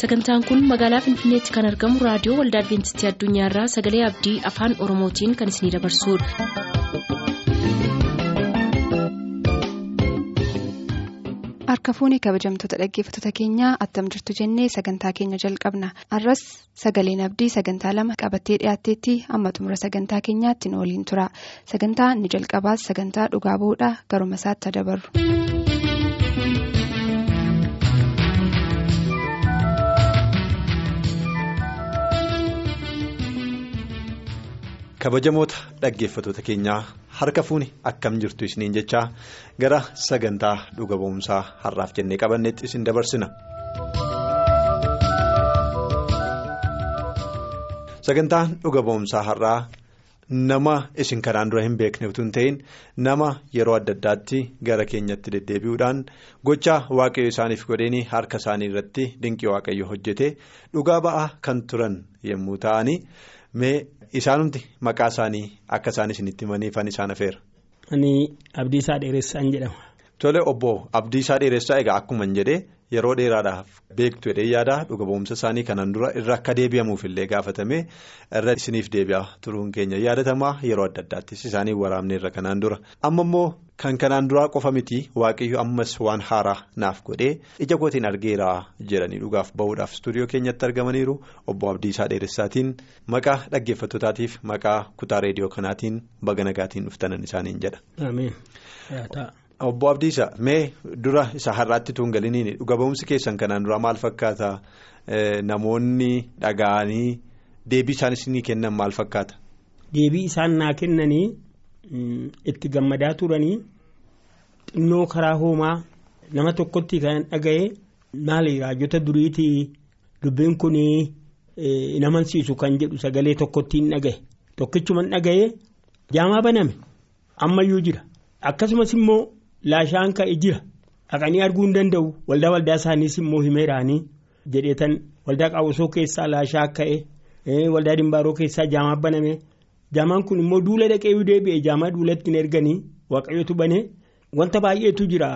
sagantaan kun magaalaa finfinneetti kan argamu raadiyoo waldaa adventistii addunyaarraa sagalee abdii afaan oromootiin kan isinidabarsudha. harka fuunee kabajamtoota dhaggeeffattoota keenyaa attam jirtu jennee sagantaa keenya jalqabna arras sagaleen abdii sagantaa lama qabattee dhiyaatteetti amma xumura sagantaa keenyaatti nu waliin tura sagantaa inni jalqabaas sagantaa dhugaa bu'uudha garuma isaatti dabarru. Kabajamoota dhaggeeffattoota keenyaa harka fuuni akkam jirtu isiniin jechaa gara sagantaa dhuga ba'umsaa har'aaf jennee qabanneetti isin dabarsina. sagantaan dhuga ba'umsaa har'aa nama isin kanaan dura hin beekne utuu hin ta'in nama yeroo adda addaatti gara keenyatti deddeebi'uudhaan gochaa waaqayyo isaaniif godheenii harka isaanii irratti dinqii waaqayyo hojjete dhugaa ba'aa kan turan yommuu ta'anii mee. Isaanumti maqaa isaanii akka isaan isinitti himaniifan isaan afeera. Ani Abdiisaa Dheeressaan jedhama. Tole obbo Abdiisaa Dheeressaa egaa akkuma jedhee yeroo dheeraadhaaf beektu jedhee yaada. Dhuga ba'umsa isaanii kanaan dura irra akka deebi'amuuf illee gaafatame irra isiniif deebi'a turuun keenya yaadatamaa yeroo adda addaattis isaanii waraabne irra kanaan dura. Amma immoo kan kanaan duraa qofa miti. Waaqayyo ammas waan haaraa naaf godhee ija kootiin argeera jedhanii dhugaaf ba'uudhaaf istuudiyoo keenyatti argamaniiru. Obbo Abdiisaa Dheeressaatiin maqaa dhaggeeffattootaatiif maqaa kutaa reediyoo kanaatiin baga nagaatiin dhuftanan isaaniin jedha. Obbo Abdiisa mee dura isa har'aatti tuun galiniini dhuga ba'umsi keessan kanaan dura maal fakkaata namoonni dhaga'anii deebii isaan isinii kennan maal fakkaata. Deebii isaan naa kennanii itti gammadaa turanii xinnoo karaa hoomaa nama tokkotti kan dhaga'e maali raajota duriitii dubbiin kun hin amansiisu kan jedhu sagalee tokkotti hin dhaga'e tokkichuman dhaga'e jaamaa baname ammayyuu jira akkasumas immoo. Laashaan ka'e jira dhaqanii arguu hin danda'u. Waldaa waldaa isaaniis immoo himeeraanii jedheetan waldaa qaawusoo keessaa laashaa ka'e waldaa dimbaaroo keessaa jaamaa baname. Jaamaan kun immoo duula dhaqee deebi'e. Jaamaa duulatti hin erganii. Waaqayyotu banee wanta baay'eetu jira.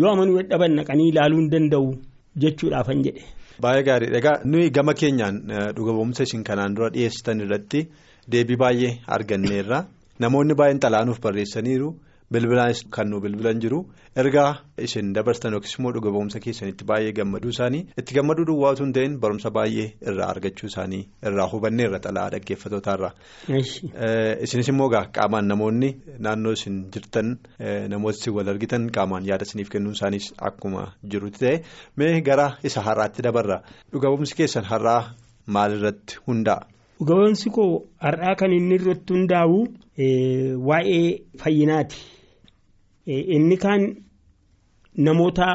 Yoo amanuu dadhaban dhaqanii ilaaluu hin danda'u jechuudhaafan jedhe. Baay'ee gaariidha. Egaa nuyi gama keenyaan dhuga ba'umsa isin kanaan dura dhiyeessitan irratti deebii baay'ee arganneerra. Namoonni baay'een xalaanuuf barreessaniiru. Bilbilaanis kan nu bilbilan jiru ergaa isin dabarsan yookiis immoo dhuga ba'umsa keessanitti baay'ee gammaduu isaanii itti gammaduu duwwaa osoo hin ta'in barumsa baay'ee irraa argachuu isaanii irraa hubanneerra xalaa dhaggeeffatootaarra. isinis immoo qaamaan namoonni naannoo isin jirtan namoota isin wal argitan qaamaan yaada isiniif kennuun isaaniis akkuma jirutti ta'e mee gara isa har'aatti dabarra dhuga ba'umsi keessan har'aa maalirratti hundaa'a. Dhuga ba'umsi koo har'aa kan inni irratti hundaa'u waa'ee fayyinaati. Inni kaan namoota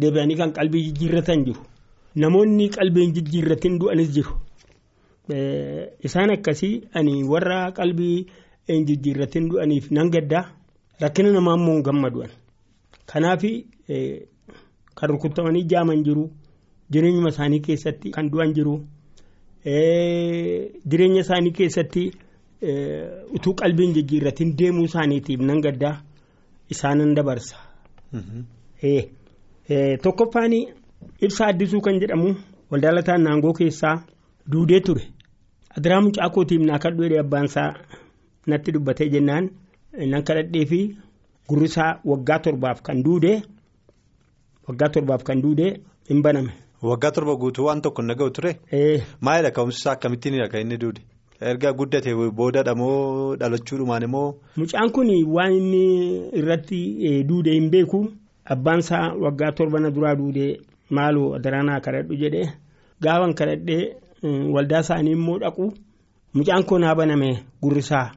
deebi'anii kan qalbii jijjiirratan jiru. Namoonni qalbiin jijjiirratin du'anis jiru. Isaan akkasii ani warra qalbii jijjiirratin du'aniif nan gaddaa rakkina namaa immoo gammadu'an. Kanaaf kan rukutamanii jaaman jiru jireenyuma isaanii keessatti kan du'an jiru. Jireenya isaanii keessatti utuu qalbiin jijjiirratiin deemuu isaaniitiif nan gaddaa isaanan dabarsa. Tokkoffaan ibsaa addisuu kan jedhamu waldaalataan naangoo keessaa duudee ture. Adiraa mucaa kootiif naa kan dhufe abbaansaa natti dubbatee jennaan nan kadhadhee fi gurrisaa waggaa torbaaf kan duudee waggaa torbaaf kan duudee hin baname. Waggaa torba guutuu waan tokko naga'u ture. Maalidha ka'umsi isaa akkamittiin inni duude erga guddate boodadha moo dhalachuudhumaan immoo. Mucaan kun waan inni irratti duude hin beeku abbaan isaa waggaa torba na duraa duude maaloo daraanaa kadhadhu jedhee gaafan kadhadhee waldaa isaanii immoo dhaqu mucaan koo naa baname gurrisaa.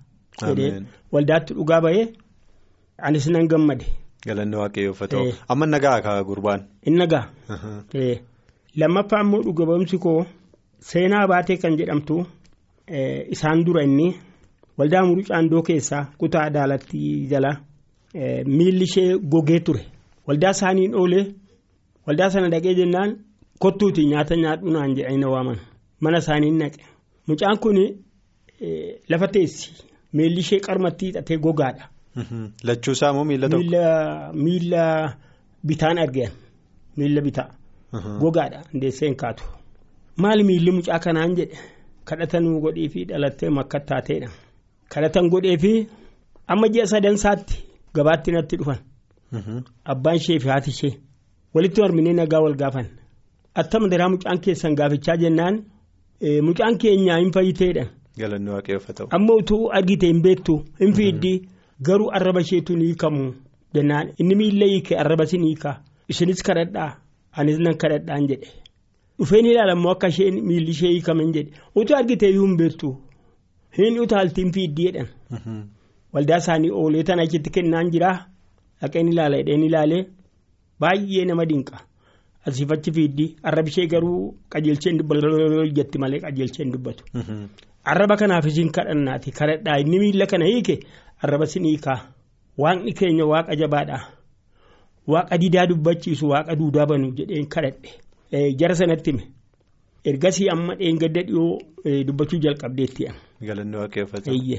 jedhee waldaatti dhugaa bahee anis nan gammade. Galanni waaqayyoof haa ta'u amma nagaa kaa gurbaan. In nagaa. Lammaffaa immoo dhuga koo seenaa baatee kan jedhamtu isaan dura inni waldaa murucaandoo keessaa kutaa adaalatti jala miilli ishee gogee ture. Waldaa isaaniin oolee waldaa sana dhaqee jennaan kottuuti nyaata nyaadhu naan jedhanii na waaman. Mana isaaniin naqe. Mucaan kun lafa teessi. Miilli ishee qarmatti hidhatee gogaadha. Lachuusaa moo miila tokko? Miila bitaan argan miila bitaa. Gogaadha. Ndeessee hin kaatu. maali miilli mucaa kanaan jedhe kadhatanuu godhee fi dhalattee makkattaa ta'edha. kadhatan godhee fi amma ji'a sadansaatti gabaatti natti dhufan. Abbaan ishee fi haati ishee walitti horminee nagaa wal gaafan attama daraa mucaan keessan gaafichaa jennaan mucaan keenyaa hin fayyiteedha. Galanni waaqeffatamu. Amma utuu argite hin beektu hin fiiddi garuu arraba isheetu ni hiikamu jennaan inni miilla hiike arraba si ni hiika isinis kadhadhaa anis nan kadhadhaan jedhe dhufeen ilaalammoo akka isheen miilli ishee hiikaman jedhe. Utuu argite iyyuu hin beektu hin utaaltiin fiiddi jedhan. Waldaa isaanii oolee tana achitti kennaan jiraa? Dhaqeen ilaala hidheen ilaalee? Baay'ee nama dinqa. Asiifachi fiiddi arraba ishee garuu qajeelcheen dubbatu jetti malee qajeelcheen dubbatu. Arraba kanaaf isin kadhannaati. Kadhadhaa. Inni miila kana hiike. Arraba sin hiikaa waaqni keenya waaqa jabaadha waaqa didaa dubbachiisu. Waaqa duudaa banu jedheen kadhadhe jara sanatti hime ergasii amma dheengadda dhiyoo dubbachuu jalqabdeetti. Galanni waaqeffatamu.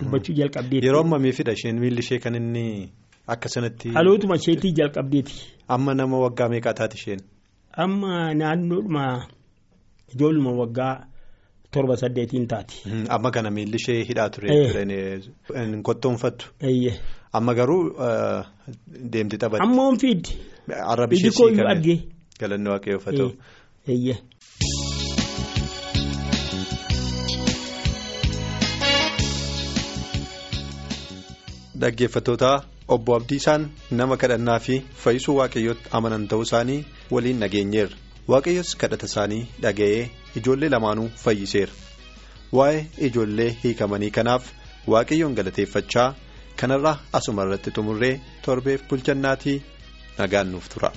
Dubbachuu jalqabdeetti. Yeroo ammamiifidha isheen miilli ishee kan inni akka sanatti. Dhalootuma isheetii jalqabdeeti. Amma nama waggaa meeqaa taati isheen? Amma naannoodhuma ijoolluma waggaa torba saddeetiin taati. Amma kana miilli ishee hidhaa ture. Hin kottoonfattu. Amma garuu deemti taphatti. Amma on fiiddi. Arrabni ishee siikame. argee. Galanni waaqeffatamu. Dhaggeeffattoota obbo Abdiisaan nama kadhannaa fi fayyisuu waaqayyootti amanan ta'uu isaanii waliin dhageenyeerra. Waaqayyos kadhata isaanii dhaga'ee ijoollee lamaanuu fayyiseera. Waa'ee ijoollee hiikamanii kanaaf waaqayyoon galateeffachaa kanarraa asuma irratti xumurree torbeef bulchannaatii nagaan nuuf tura.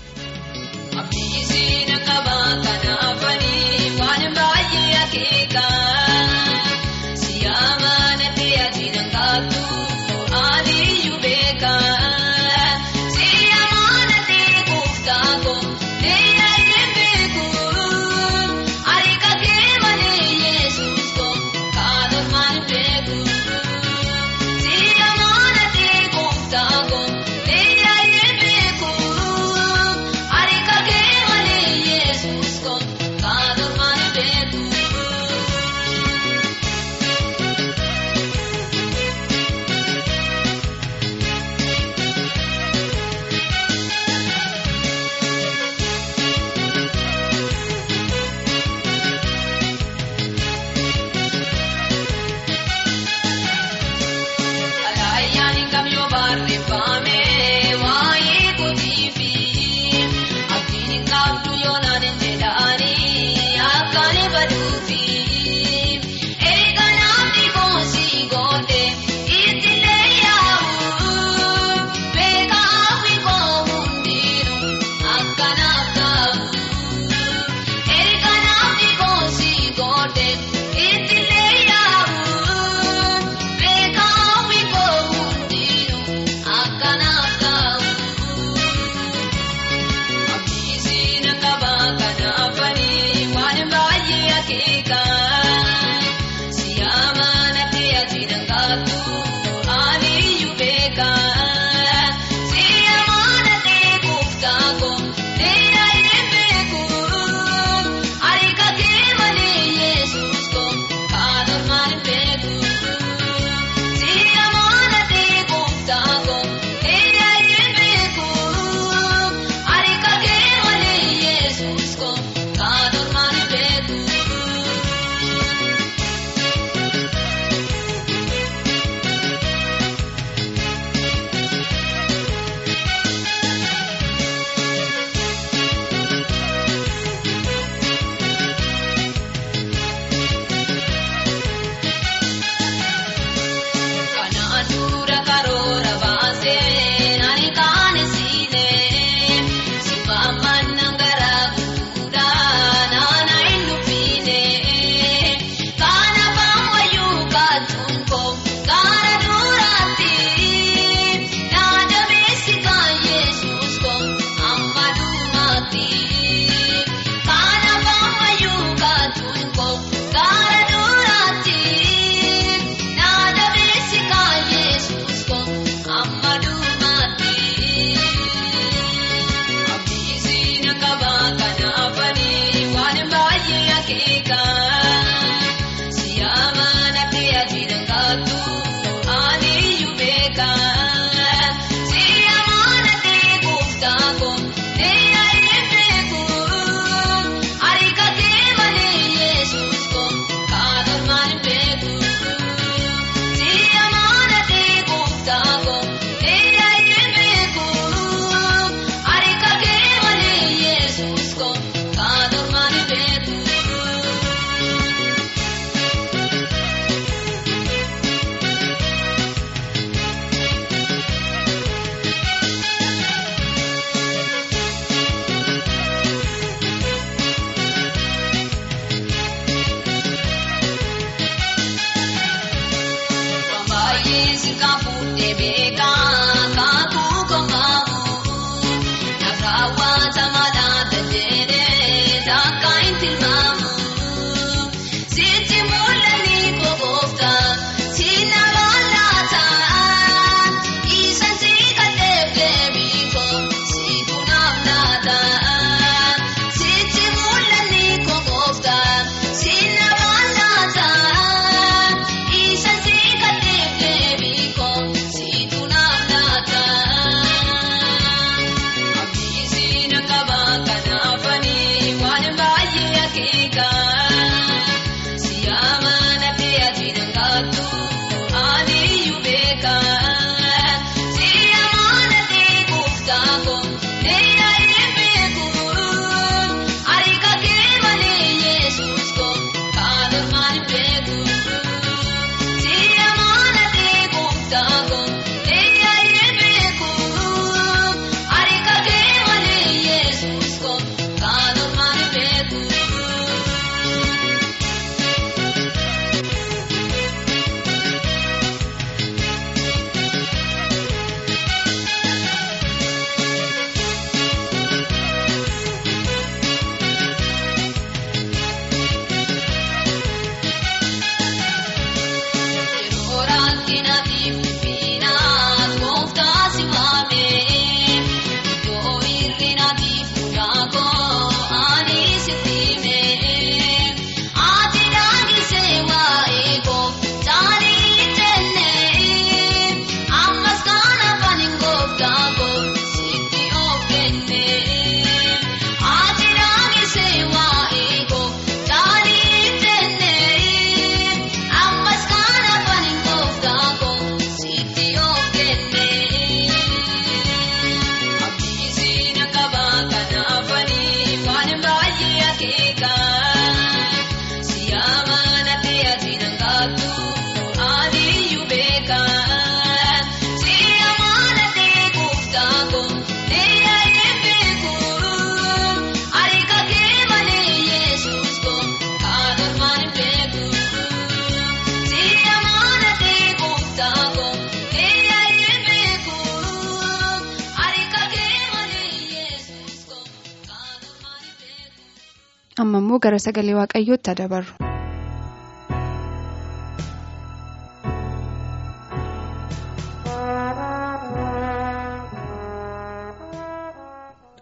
Immoo gara sagalee waaqayyootti dabarru.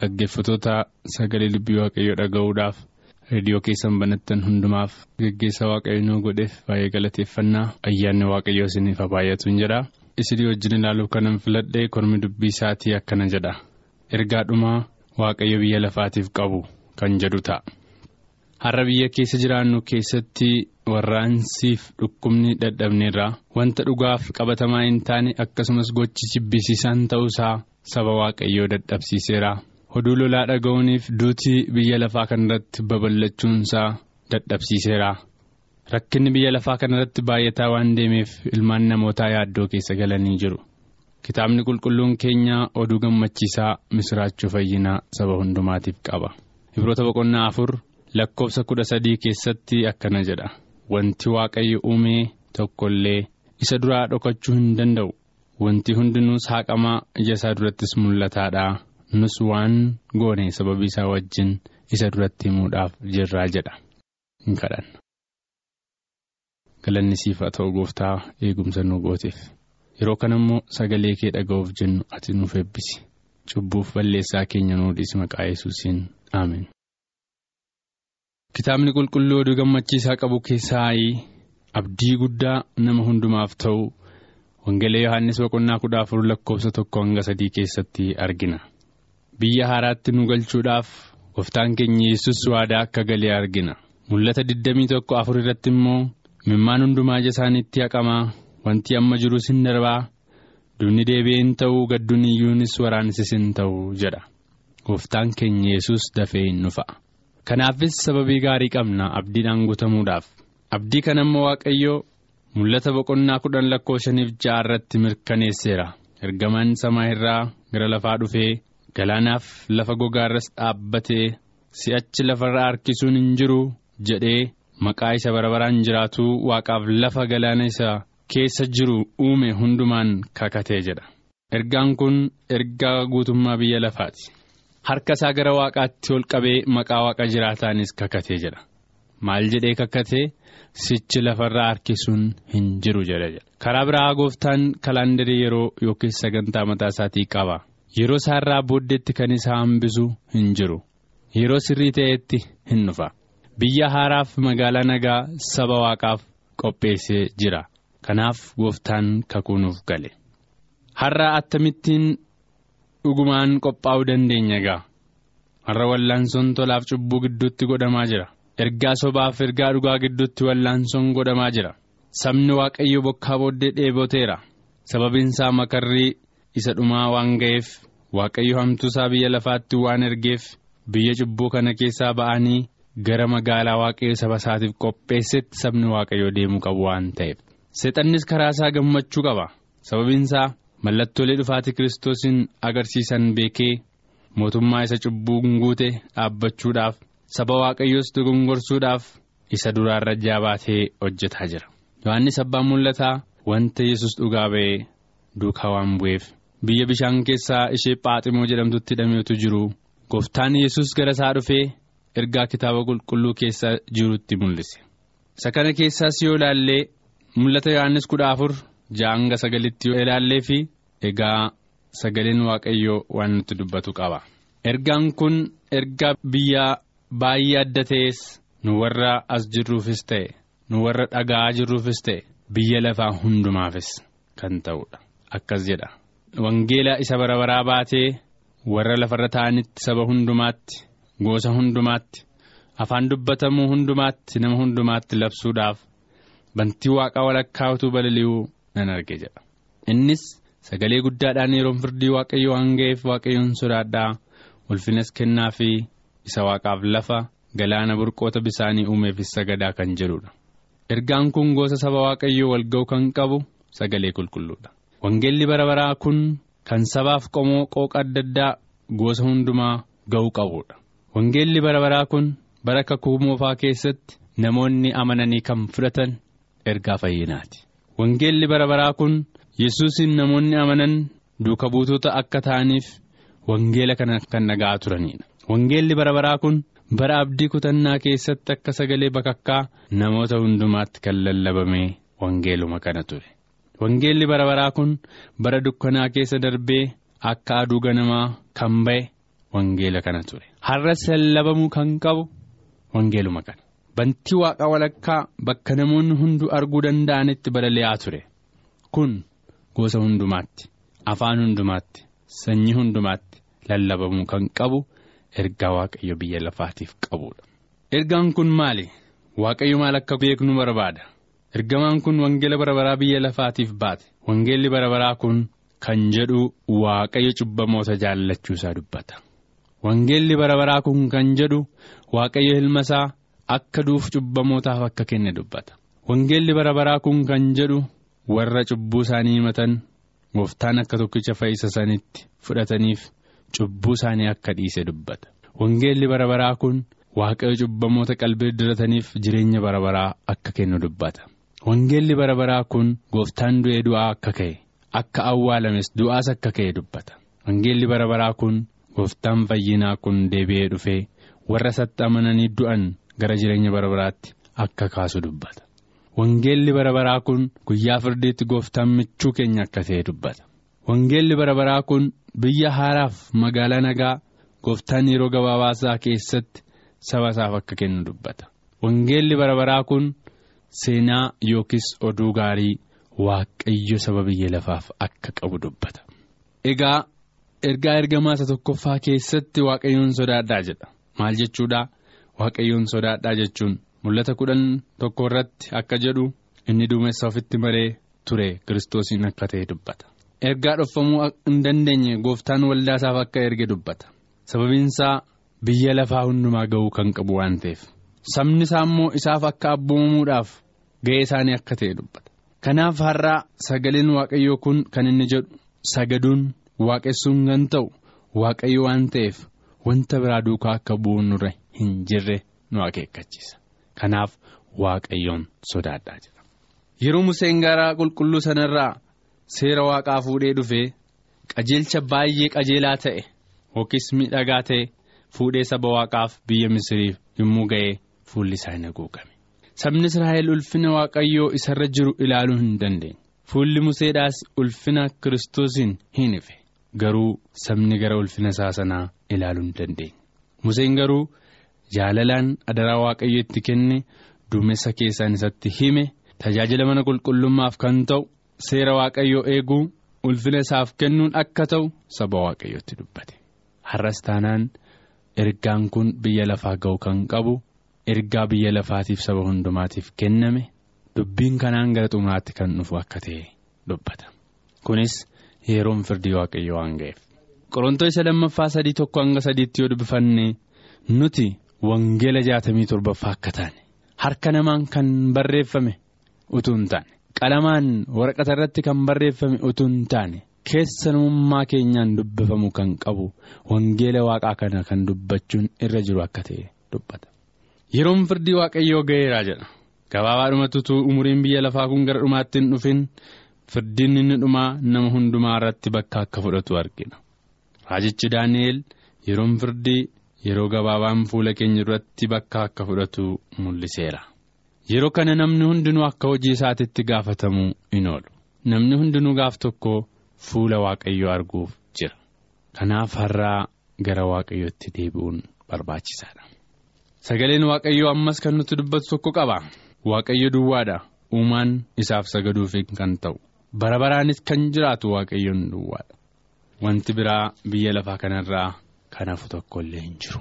Dhaggeeffattoota sagalee dubbii waaqayyoo dhaga'uudhaaf reediyoo keessan banattan hundumaaf geggeessa waaqayyo nuu godheef baay'ee galateeffannaa ayyaanni waaqayyoo isiniif haa baay'atu hin jedha isinii wajjin ilaaluuf kanan filadhe kormi dubbii isaatii akkana jedha ergaa dhumaa waaqayyo biyya lafaatiif qabu kan jedhu ta'a. Har'a biyya keessa jiraannu keessatti warraansiif dhukkubni dadhabneerraa wanta dhugaaf qabatamaa hin taane akkasumas gochi jibbisiisaan ta'uusaa saba waaqayyoo dadhabsiiseera. Oduu lolaa dhaga'uuniif duutii biyya lafaa kanarratti babal'achuunsaa dadhabsiiseera. Rakkinni biyya lafaa kanarratti baay'ataa waan deemeef ilmaan namootaa yaaddoo keessa galanii jiru. Kitaabni qulqulluun keenya oduu gammachiisaa misiraachuu fayyinaa saba hundumaatiif qaba. Ibroota boqonnaa afur. Lakkoofsa kudha sadii keessatti akkana jedha. Wanti waaqayyo uumee tokkollee isa duraa dhokachuu hin danda'u. Wanti hundinuus haqamaa ija isaa durattis mul'ataadha. Nus waan goone sababii isaa wajjin isa duratti himuudhaaf jirraa jedha. Hin kadhanna. haa ta'u gooftaa eegumsa nu gooteef. Yeroo kana immoo sagalee kee dhaga'uuf jennu ati nuuf eebbisi. Cubbuuf balleessaa keenya nuu dhiisi maqaa yesuusiin aamen. Kitaabni qulqulluu oduu gammachiisaa qabu keessaa abdii guddaa nama hundumaaf ta'u wangelee yohannis boqonnaa kudha afur lakkoofsa tokko hanga sadii keessatti argina. Biyya haaraatti nu galchuudhaaf gooftaan keenya yesus waadaa akka galee argina. Mul'ata digdamii tokko afur irratti immoo mimmaan hundumaa ija isaaniitti haqamaa wanti amma jirus hin darbaa duunni deebi'ee hin ta'uu gadduun iyyuunis waraansis hin ta'uu jedha. Gooftaan keenya yesus dafee hin dhufa. Kanaafis sababii gaarii qabna abdiidhaan guutamuudhaaf abdii kana immoo waaqayyoo mul'ata boqonnaa kudhan lakkoofsaniif ja'a irratti mirkaneesseera ergamaan samaa irraa gara lafaa dhufee galaanaaf lafa gogaarras dhaabbatee si'achi lafarraa harkisuun hin jiru jedhee maqaa isa bara baraan jiraatu waaqaaf lafa galaana isa keessa jiru uume hundumaan kakatee jedha. Ergaan kun ergaa guutummaa biyya lafaati. Harka isaa gara waaqaatti ol qabee maqaa waaqa jiraataanis kakatee jedha. Maal jedhee kakatee sichi lafarraa harkisuun hin jiru jedha. Karaa biraa gooftaan kalaandarii yeroo yookiin sagantaa mataa isaatii qaba. Yeroo isaarraa booddeetti kan isa hambisu hin jiru. Yeroo sirrii ta'etti hin dhufa. Biyya haaraaf magaalaa nagaa saba waaqaaf qopheessee jira. Kanaaf gooftaan kakuu nuuf gale. Har'a akkamittiin dhugumaan qophaa'uu dandeenya gaa? Har'a wallaansoon tolaaf cubbuu gidduutti godhamaa jira. Ergaa sobaaf ergaa dhugaa gidduutti wallaansoon godhamaa jira. Sabni waaqayyo bokkaa booddee dheeboteera. Sababiin isaa makarrii isa dhumaa waan ga'eef waaqayyo hamtuusaa biyya lafaatti waan ergeef biyya cubbuu kana keessaa ba'anii gara magaalaa waaqayyo saba isaatiif qopheessetti sabni waaqayyo deemuu qabu waan ta'eef. Seexannis karaa isaa gammachuu qaba. Sababiin isaa mallattoolee dhufaatii kiristoosiin agarsiisan beekee mootummaa isa cubbuu guute dhaabbachuudhaaf saba waaqayyoos dogongorsuudhaaf isa duraarra jaabaatee hojjetaa jira. Yohaannis abbaan mul'ataa wanta yesus dhugaa ba'ee duukaa waan bu'eef biyya bishaan keessaa ishee phaaximoo jedhamtutti hidhameetu jiru gooftaan yesus gara isaa dhufee ergaa kitaaba qulqulluu keessa jirutti mul'ise. Isa kana keessaas yoo ilaallee mul'ata Yohaannis kudha afur ja'anga sagalitti yoo ilaallee fi egaa sagaleen waaqayyoo waan nutti dubbatu qaba. Ergaan kun ergaa biyya baay'ee adda ta'es nu warra as jirruufis ta'e nu warra dhaga'aa jirruufis ta'e biyya lafaa hundumaafis kan ta'udha. Akkas jedha. Wangeela isa bara baraa baatee warra lafarra ta'anitti saba hundumaatti gosa hundumaatti afaan dubbatamuu hundumaatti nama hundumaatti labsuudhaaf bantii waaqaa walakkaa utuu balali'uu nan arge jedha. Innis sagalee guddaadhaan yeroon firdii waaqayyo waan ga'eef waaqayyoon sodaadhaa ulfinas kennaa fi isa waaqaaf lafa galaana burqoota bisaanii uumeefis sagadaa kan jedhudha. Ergaan kun gosa saba waaqayyoo wal ga'u kan qabu sagalee qulqulluudha. Wangeelli bara baraa kun kan sabaaf qomoo qooqa adda addaa gosa hundumaa ga'uu qabudha. Wangeelli bara baraa kun bara kakuu moofaa keessatti namoonni amananii kan fudhatan ergaa fayyinaati. Wangeelli bara baraa kun yesuusin namoonni amanan duuka buutota akka ta'aniif wangeela kana kan nagaa turanidha. Wangeelli bara baraa kun bara abdii kutannaa keessatti akka sagalee bakakkaa namoota hundumaatti kan lallabame wangeeluma kana ture. Wangeelli bara baraa kun bara dukkanaa keessa darbee akka aduu ganamaa kan ba'e wangeela kana ture. Har'as lallabamuu kan qabu wangeeluma kana. Bantii waaqa walakkaa bakka namoonni hunduu arguu danda'anitti balali'aa ture. Kun gosa hundumaatti, afaan hundumaatti, sanyii hundumaatti lallabamuu kan qabu ergaa waaqayyo biyya lafaatiif qabudha. Ergaan kun maali? Waaqayyo maal akka beeknu barbaada? Ergamaan kun wangeela bara baraa biyya lafaatiif baate. Wangeelli bara baraa kun kan jedhu waaqayyo cubbamoota jaallachuusaa dubbata. Wangeelli bara baraa kun kan jedhu waaqayyo ilma isaa akka duuf cubbamootaaf akka kenne dubbata. Wangeelli bara baraa kun kan jedhu warra cubbuu isaanii himatan gooftaan akka tokkicha fayyisa sanitti fudhataniif cubbuu isaanii akka dhiise dubbata. Wangeelli bara baraa kun waaqayyo cubbamoota qalbii dirataniif jireenya bara baraa akka kennu dubbata. Wangeelli bara baraa kun gooftaan du'ee du'aa akka ka'e akka awwaalames du'aas akka ka'e dubbata. Wangeelli bara baraa kun gooftaan fayyinaa kun deebi'ee dhufee warra isatti amananii du'an gara jireenya bara baraatti akka kaasu dubbata. Wangeelli bara baraa kun guyyaa firdiitti gooftaan michuu keenya akka ta'e dubbata. Wangeelli bara baraa kun biyya haaraaf magaalaa nagaa gooftaan yeroo gabaabaasaa keessatti saba isaaf akka kennu dubbata. Wangeelli bara baraa kun seenaa yookiis oduu gaarii waaqayyo saba biyya lafaaf akka qabu dubbata. Egaa ergaa ergamaa isa tokkoffaa keessatti waaqayyoon sodaadhaa jedha. Maal jechuudha? Waaqayyoon sodaadhaa jechuun mul'ata kudhan tokko irratti akka jedhu inni duumessa ofitti maree ture kiristoosiin akka ta'e dubbata. Ergaa dhofamuu hin dandeenye gooftaan waldaa isaaf akka erge dubbata. Sababiin isaa biyya lafaa hundumaa ga'uu kan qabu waan ta'eef. Sabni isaa immoo isaaf akka abboomamuudhaaf ga'ee isaanii akka ta'e dubbata. Kanaaf har'aa sagaleen waaqayyoo kun kan inni jedhu sagaduun waaqessuun kan ta'u waaqayyo waan ta'eef wanta biraa duukaa akka bu'uun nurra hin jirre nu akeekkachiisa. Kanaaf waaqayyoon sodaadhaa jedha. yeroo Museen gara qulqulluu sanarraa seera waaqaa fuudhee dhufee qajeelcha baay'ee qajeelaa ta'e yookiis miidhagaa ta'e fuudhee saba waaqaaf biyya misiriif yommuu ga'ee fuulli isaa hin haguugame. Sabni Israa'el ulfina waaqayyoo isarra jiru ilaaluu hin dandeenye. Fuulli Museedhaas ulfina kiristoosiin hin ife. Garuu sabni gara ulfina isaa sanaa ilaaluu hin dandeenye. Museen garuu jaalalaan adaraa waaqayyo itti kenne duumessa keessaan isatti hime tajaajila mana qulqullummaaf kan ta'u seera waaqayyoo eeguu ulfina isaaf kennuun akka ta'u saba waaqayyootti dubbate. Har'as taanaan ergaan kun biyya lafaa ga'u kan qabu ergaa biyya lafaatiif saba hundumaatiif kenname dubbiin kanaan gara xumuraatti kan dhufu akka ta'e dubbata. Kunis yeroon firdii waaqayyoo waan ga'eef. Qorontoo isa lammaffaa sadii tokko hanga sadiitti yoo dubbifanne nuti wangeela jaatamii torbaffaa akka taane harka namaan kan barreeffame utuu hin taane. Qalamaan waraqata irratti kan barreeffame utuu hin taane. Keessa namummaa keenyaan dubbifamu kan qabu wangeela waaqaa kana kan dubbachuun irra jiru akka ta'e dubbata. Yeroon firdii waaqayyoo ga'eeraa jedha. Gabaabaadhumatti utuu umuriin biyya lafaa kun gara dhumaatti hin dhufin. Firdiin inni dhumaa nama hundumaa irratti bakka akka fudhatu argina. Raajichi Daani'eel yeroon firdii yeroo gabaabaan fuula keenya duratti bakka akka fudhatu mul'iseera. Yeroo kana namni hundinuu akka hojii isaatiitti gaafatamuu hin oolu. Namni hundinuu gaaf tokko fuula waaqayyoo arguuf jira. Kanaaf har'aa gara waaqayyootti deebi'uun barbaachisaadha. Sagaleen waaqayyoo ammas kan nuti dubbatu tokko qaba. Waaqayyo duwwaadha. Uumaan isaaf sagaduuf kan ta'u. Bara baraanis kan jiraatu waaqayyoon duwwaadha. Wanti biraa biyya lafaa kanarraa kan hafu tokko illee hin jiru.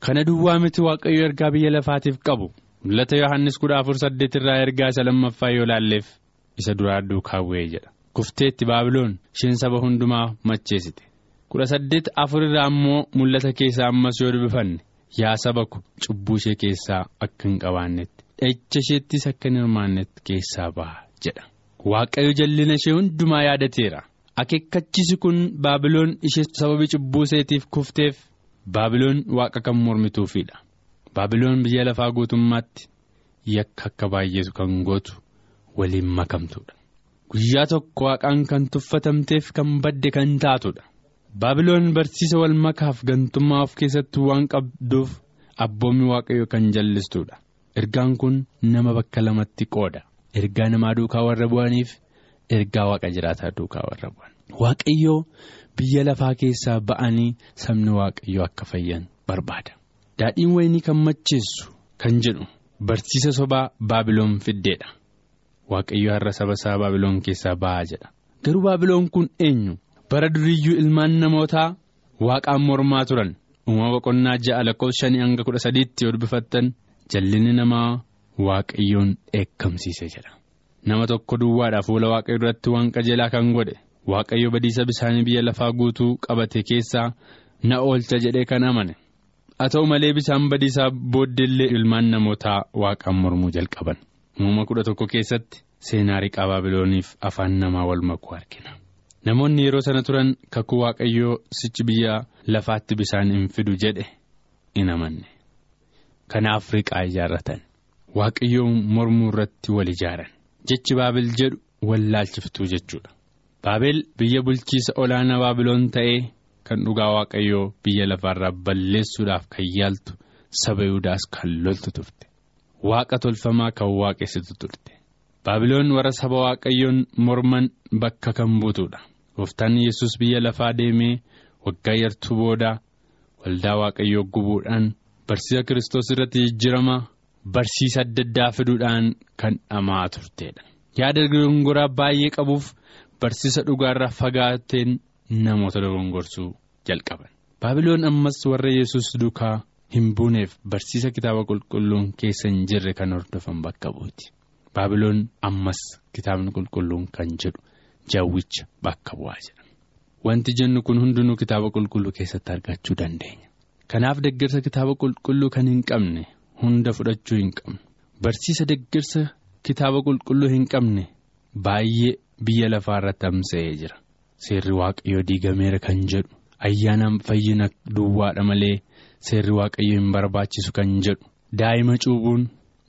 Kana duwwaa miti waaqayyo ergaa biyya lafaatiif qabu. Mul'ata Yohaannis kudha afur saddeet irraa ergaa isa lammaffaa yoo laalleef isa duraa duukaa bu'ee jedha. Kufteetti Baabiloon isheen saba hundumaa macheessite. Kudha saddeet afur irraa immoo mul'ata keessaa ammas yoo dubbifanne yaa saba ko cubbuu ishee keessaa akka hin qabaannetti dha'icha isheettis akka hin hirmaannetti keessaa baha jedha. Waaqayyo jallina ishee hundumaa yaadateera. Akeekkachiisi kun Baabiloon ishee sababii cubbuu isheetiif kufteef Baabiloon waaqa kan mormituufidha. Baabiloon biyya lafaa guutummaatti yakka akka baay'eetu kan gootu waliin makamtuudha. Guyyaa tokko waaqaan kan tuffatamteef kan badde kan taatudha. Baabiloon barsiisa wal makaaf gantummaa of keessatti waan qabduuf abboommii waaqayyoo kan jallistuudha. Ergaan kun nama bakka lamatti qooda. Ergaa namaa duukaa warra bu'aniif ergaa waaqa jiraataa duukaa warra bu'an. Waaqayyoo biyya lafaa keessaa ba'anii sabni waaqayyoo akka fayyan barbaada. Daadhiin wayinii kan macheessu kan jedhu barsiisa sobaa Baabiloon fiddeedha. Waaqayyo har'a saba isaa Baabiloon keessaa ba'aa jedha. Garuu Baabiloon kun eenyu? Bara duriyyuu ilmaan namootaa waaqaan mormaa turan. Uumama boqonnaa ja'a lakkoofsa shanii hanga kudha sadiitti yoo dubbifattan jallinni namaa waaqayyoon dheekkamsiise jedha. Nama tokko duwwaadhaa fuula waaqayyo duratti waan qajeelaa kan godhe waaqayyo badiisa bisaanii biyya lafaa guutuu qabate keessaa na oolcha jedhee kan amane. haa ta'u malee bisaan badiisaa booddeellee ilmaan namootaa waaqaan mormuu jalqaban. Uumama kudha tokko keessatti seenaa riqaa baabilooniif afaan namaa wal makuu argina. Namoonni yeroo sana turan kakuu waaqayyoo sichi biyya lafaatti bisaan hin fidu jedhe hin amanne. Kanaaf riqaa ijaarratan. Waaqayyoo mormuu irratti wal ijaaran jechi baabel jedhu wallaalchiftuu jechuudha. Baabel biyya bulchiisa olaanaa baabiloon ta'ee. kan dhugaa waaqayyoo biyya lafaarraa balleessuudhaaf kan yaaltu saba Yihudaas kan loltu turte. Waaqa tolfamaa kan waaqessitu turte. Baabiloon warra saba waaqayyoon morman bakka kan buutuudha. Gooftaan yesus biyya lafaa deemee waggaa yartuu booda waldaa waaqayyoo gubuudhaan barsiisa kiristoos irratti jijjiirama barsiisa adda addaa fiduudhaan kan dhamaa turteedha. Yaada dogongoraa baay'ee qabuuf barsiisa dhugaarraa fagaateen. namoota dogongorsuu jalqaban. Baabiloon ammas warra yesus duukaa hin buuneef barsiisa kitaaba qulqulluun keessa hin jirre kan hordofan bakka buuti baabiloon ammas kitaabni qulqulluun kan jedhu jawwicha bakka bu'aa jedha wanti jennu kun hundinuu kitaaba qulqulluu keessatti argachuu dandeenya. Kanaaf deeggarsa kitaaba qulqulluu kan hin qabne hunda fudhachuu hin qabnu barsiisa deeggarsa kitaaba qulqulluu hin qabne baay'ee biyya lafaa irratti tamsa'ee jira. Seerri waaqayyoo diigameera kan jedhu ayyaana fayyina duwwaadha malee seerri waaqayyoo hin barbaachisu kan jedhu daa'ima cuubuun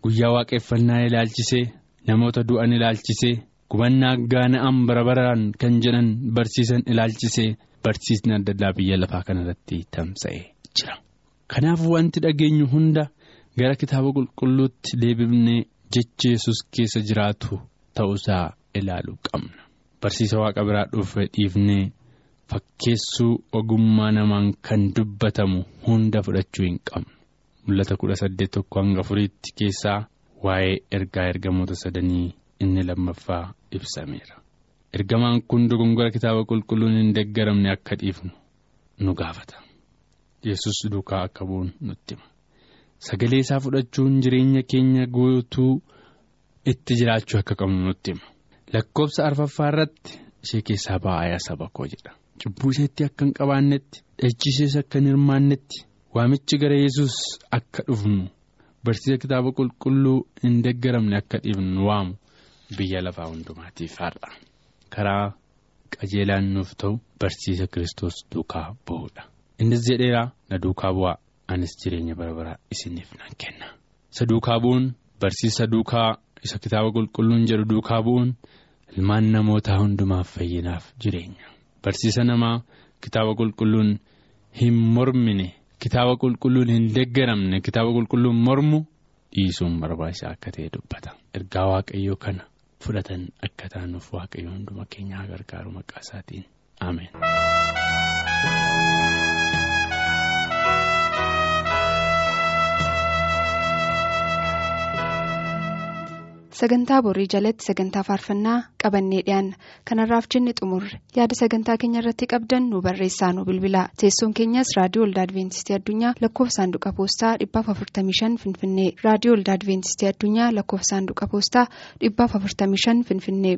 guyyaa waaqeffannaa ilaalchisee namoota du'an ilaalchisee gubannaa gaana'an bara baraan kan jedhan barsiisan ilaalchisee barsiisni adda addaa biyya lafaa kanarratti tamsa'ee jira. Kanaaf wanti dhageenyu hunda gara kitaaba qulqulluutti deebifnee jechi yesus keessa jiraatu ta'uusaa ilaaluu qabna. Barsiisa waaqa biraa dhufe dhiifnee fakkeessuu ogummaa namaan kan dubbatamu hunda fudhachuu hin qabnu. Mul'ata kudha saddeet tokko hanga afuriitti keessaa waa'ee ergaa ergamoota sadanii inni lammaffaa ibsameera. Ergamaan kun dogongora kitaaba qulqulluun hin deeggaramne akka dhiifnu nu gaafata. Yesus duukaa akka bu'uun nutti hima. Sagalee isaa fudhachuun jireenya keenya guutuu itti jiraachuu akka qabnu nutti hima. Lakkoofsa arfaffaa irratti ishee keessaa ba'aa saba koo jedha. Cubbuu isheetti akka hin qabaannetti dhachisees akka hin hirmaannetti waamichi gara yesus akka dhufnu barsiisa kitaaba qulqulluu hin deeggaramne akka dhiifnu waamu biyya lafaa hundumaatiif har'a. Karaa qajeelaan nuuf ta'u barsiisa kiristoos duukaa bu'uudha. Innis jedheera na duukaa bu'aa anis jireenya bara baraa isiniif nan kenna. Isa duukaa bu'uun barsiisa duukaa isa kitaaba qulqulluun jedhu duukaa bu'uun ilmaan namootaa hundumaaf fayyinaaf jireenya. Barsiisa namaa kitaaba qulqulluun hin mormine kitaaba qulqulluun hin deeggaramne kitaaba qulqulluun mormu dhiisuun barbaachisaa akka ta'e dubbata. Ergaa waaqayyoo kana fudhatan akka taanuuf waaqayyoo hunduma keenyaa gargaaru maqaa isaatiin ameen. Sagantaa borii jalatti sagantaa faarfannaa qabannee dhiyaanna kanarraaf jenne xumurre yaada sagantaa keenya irratti qabdan nu barreessaa nu bilbilaa teessoon keenyas raadiyoo olda adventistii addunyaa lakkoofsa saanduqa poostaa 455 finfinnee. Raadiyoo olda adventistii addunyaa lakkoofsa saanduqa poostaa 455 finfinnee.